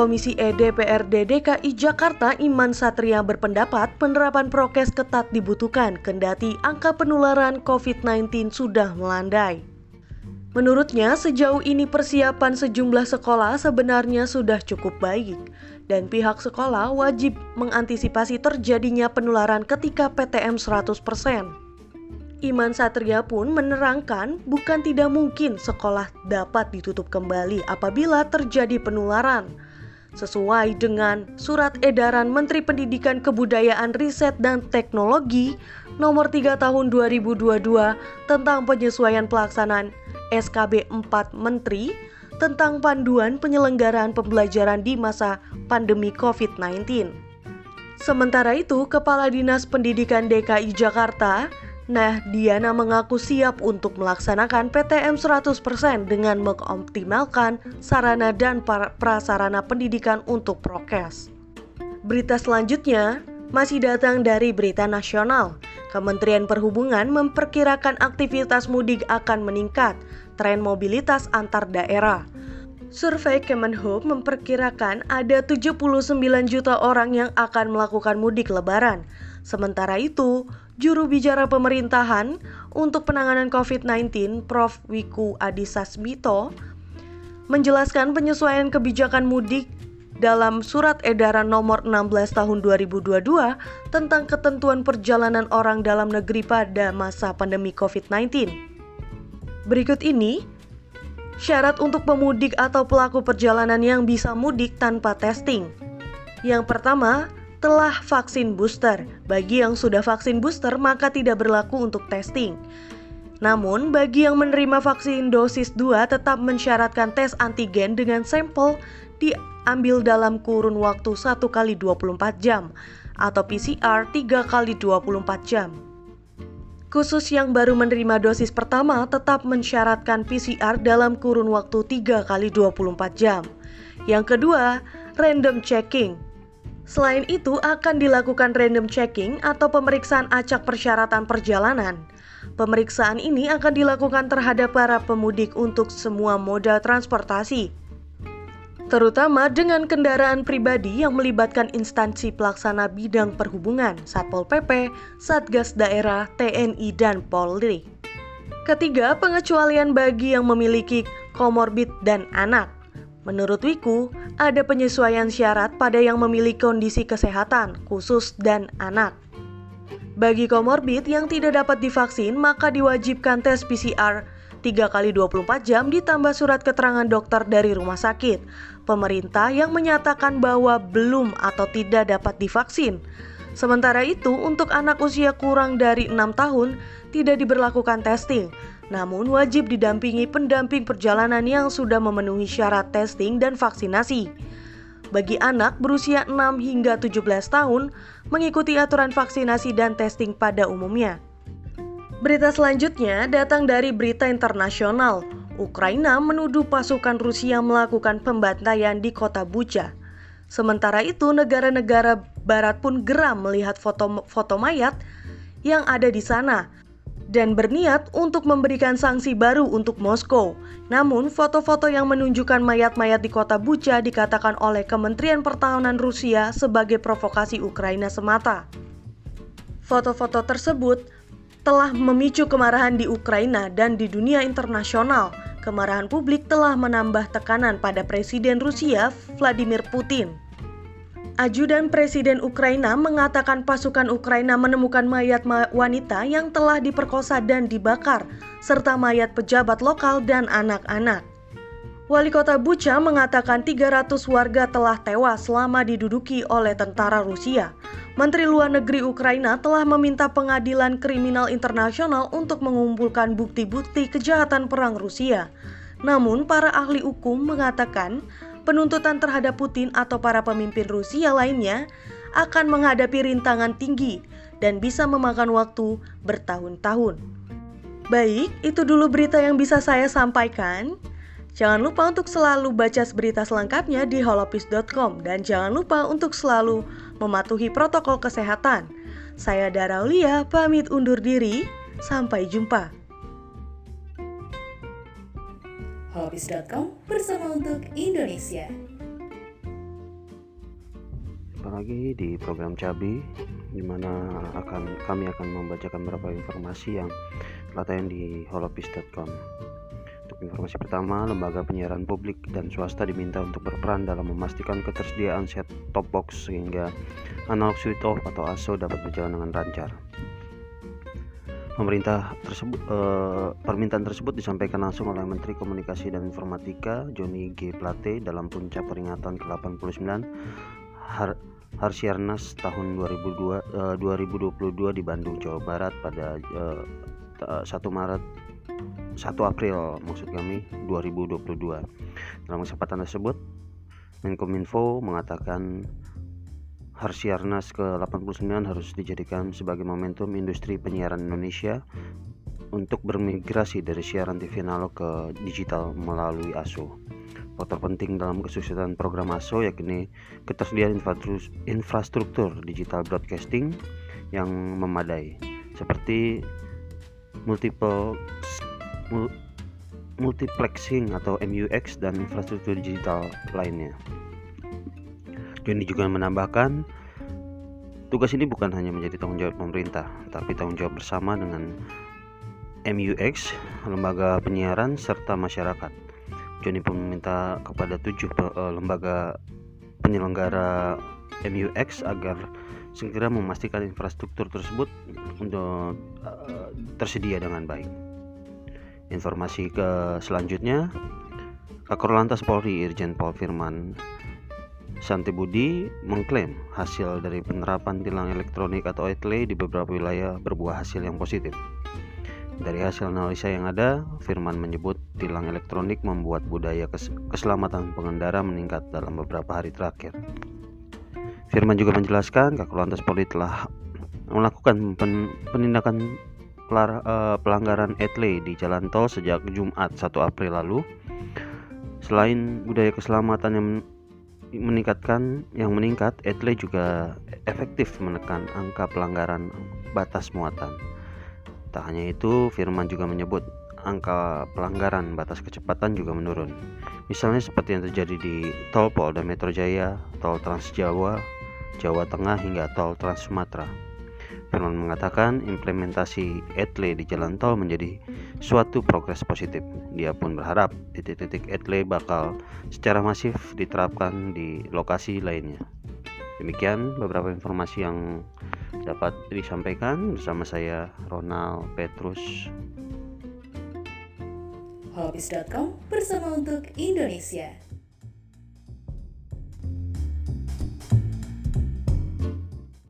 Komisi E DPRD DKI Jakarta Iman Satria berpendapat penerapan prokes ketat dibutuhkan kendati angka penularan COVID-19 sudah melandai. Menurutnya, sejauh ini persiapan sejumlah sekolah sebenarnya sudah cukup baik dan pihak sekolah wajib mengantisipasi terjadinya penularan ketika PTM 100%. Iman Satria pun menerangkan bukan tidak mungkin sekolah dapat ditutup kembali apabila terjadi penularan. Sesuai dengan surat edaran Menteri Pendidikan Kebudayaan Riset dan Teknologi nomor 3 tahun 2022 tentang penyesuaian pelaksanaan SKB 4 Menteri tentang panduan penyelenggaraan pembelajaran di masa pandemi COVID-19. Sementara itu, Kepala Dinas Pendidikan DKI Jakarta, Nah, Diana mengaku siap untuk melaksanakan PTM 100% dengan mengoptimalkan sarana dan prasarana pendidikan untuk prokes. Berita selanjutnya masih datang dari berita nasional. Kementerian Perhubungan memperkirakan aktivitas mudik akan meningkat tren mobilitas antar daerah. Survei Kemenhub memperkirakan ada 79 juta orang yang akan melakukan mudik lebaran. Sementara itu, juru bicara pemerintahan untuk penanganan COVID-19, Prof. Wiku Adhisa Smito, menjelaskan penyesuaian kebijakan mudik dalam surat edaran nomor 16 tahun 2022 tentang ketentuan perjalanan orang dalam negeri pada masa pandemi COVID-19. Berikut ini syarat untuk pemudik atau pelaku perjalanan yang bisa mudik tanpa testing. Yang pertama, telah vaksin booster. Bagi yang sudah vaksin booster, maka tidak berlaku untuk testing. Namun, bagi yang menerima vaksin dosis 2 tetap mensyaratkan tes antigen dengan sampel diambil dalam kurun waktu 1 kali 24 jam atau PCR 3 kali 24 jam. Khusus yang baru menerima dosis pertama tetap mensyaratkan PCR dalam kurun waktu 3 kali 24 jam. Yang kedua, random checking. Selain itu akan dilakukan random checking atau pemeriksaan acak persyaratan perjalanan. Pemeriksaan ini akan dilakukan terhadap para pemudik untuk semua moda transportasi, terutama dengan kendaraan pribadi yang melibatkan instansi pelaksana bidang perhubungan, Satpol PP, Satgas Daerah, TNI, dan Polri. Ketiga, pengecualian bagi yang memiliki komorbid dan anak. Menurut Wiku, ada penyesuaian syarat pada yang memiliki kondisi kesehatan khusus dan anak. Bagi komorbid yang tidak dapat divaksin, maka diwajibkan tes PCR 3 kali 24 jam ditambah surat keterangan dokter dari rumah sakit. Pemerintah yang menyatakan bahwa belum atau tidak dapat divaksin. Sementara itu, untuk anak usia kurang dari 6 tahun tidak diberlakukan testing, namun wajib didampingi pendamping perjalanan yang sudah memenuhi syarat testing dan vaksinasi. Bagi anak berusia 6 hingga 17 tahun, mengikuti aturan vaksinasi dan testing pada umumnya. Berita selanjutnya datang dari berita internasional. Ukraina menuduh pasukan Rusia melakukan pembantaian di kota Bucha. Sementara itu, negara-negara barat pun geram melihat foto-foto mayat yang ada di sana dan berniat untuk memberikan sanksi baru untuk Moskow. Namun, foto-foto yang menunjukkan mayat-mayat di kota Bucha dikatakan oleh Kementerian Pertahanan Rusia sebagai provokasi Ukraina semata. Foto-foto tersebut telah memicu kemarahan di Ukraina dan di dunia internasional. Kemarahan publik telah menambah tekanan pada Presiden Rusia Vladimir Putin. Ajudan Presiden Ukraina mengatakan pasukan Ukraina menemukan mayat wanita yang telah diperkosa dan dibakar, serta mayat pejabat lokal dan anak-anak. Wali kota Bucha mengatakan 300 warga telah tewas selama diduduki oleh tentara Rusia. Menteri Luar Negeri Ukraina telah meminta pengadilan kriminal internasional untuk mengumpulkan bukti-bukti kejahatan perang Rusia. Namun, para ahli hukum mengatakan penuntutan terhadap Putin atau para pemimpin Rusia lainnya akan menghadapi rintangan tinggi dan bisa memakan waktu bertahun-tahun. Baik, itu dulu berita yang bisa saya sampaikan. Jangan lupa untuk selalu baca berita selengkapnya di holopis.com dan jangan lupa untuk selalu mematuhi protokol kesehatan. Saya Dara Ulia, pamit undur diri. Sampai jumpa. Holopis.com bersama untuk Indonesia. lagi di program Cabi di mana akan kami akan membacakan beberapa informasi yang telah tayang di holopis.com. Untuk informasi pertama, lembaga penyiaran publik dan swasta diminta untuk berperan dalam memastikan ketersediaan set top box sehingga analog switch off atau ASO dapat berjalan dengan lancar. Pemerintah tersebut eh, permintaan tersebut disampaikan langsung oleh Menteri Komunikasi dan Informatika Joni G Plate dalam puncak peringatan ke-89 Har Harsiarnas tahun 2002, eh, 2022 di Bandung, Jawa Barat pada eh, 1 Maret 1 April maksud kami 2022. Dalam kesempatan tersebut Menkominfo mengatakan Harsiarnas ke-89 harus dijadikan sebagai momentum industri penyiaran Indonesia untuk bermigrasi dari siaran TV analog ke digital melalui ASO. Faktor penting dalam kesuksesan program ASO yakni ketersediaan infrastruktur digital broadcasting yang memadai seperti multiple multiplexing atau MUX dan infrastruktur digital lainnya. Joni juga menambahkan, tugas ini bukan hanya menjadi tanggung jawab pemerintah, tapi tanggung jawab bersama dengan MUX, lembaga penyiaran, serta masyarakat. Joni pun meminta kepada tujuh uh, lembaga penyelenggara MUX agar segera memastikan infrastruktur tersebut untuk uh, tersedia dengan baik. Informasi ke selanjutnya, Kakor Lantas Polri Irjen Paul Firman Santi Budi mengklaim hasil dari penerapan tilang elektronik atau ETLE di beberapa wilayah berbuah hasil yang positif. Dari hasil analisa yang ada, Firman menyebut tilang elektronik membuat budaya kes keselamatan pengendara meningkat dalam beberapa hari terakhir. Firman juga menjelaskan Kakor Polri telah melakukan pen penindakan eh, pelanggaran ETLE di jalan tol sejak Jumat 1 April lalu. Selain budaya keselamatan yang meningkatkan yang meningkat, Etle juga efektif menekan angka pelanggaran batas muatan. Tak hanya itu, Firman juga menyebut angka pelanggaran batas kecepatan juga menurun. Misalnya seperti yang terjadi di Tol Polda Metro Jaya, Tol Trans Jawa, Jawa Tengah hingga Tol Trans Sumatera. Firman mengatakan implementasi ETLE di jalan tol menjadi suatu progres positif. Dia pun berharap titik-titik ETLE bakal secara masif diterapkan di lokasi lainnya. Demikian beberapa informasi yang dapat disampaikan bersama saya Ronald Petrus. Hobbies.com bersama untuk Indonesia.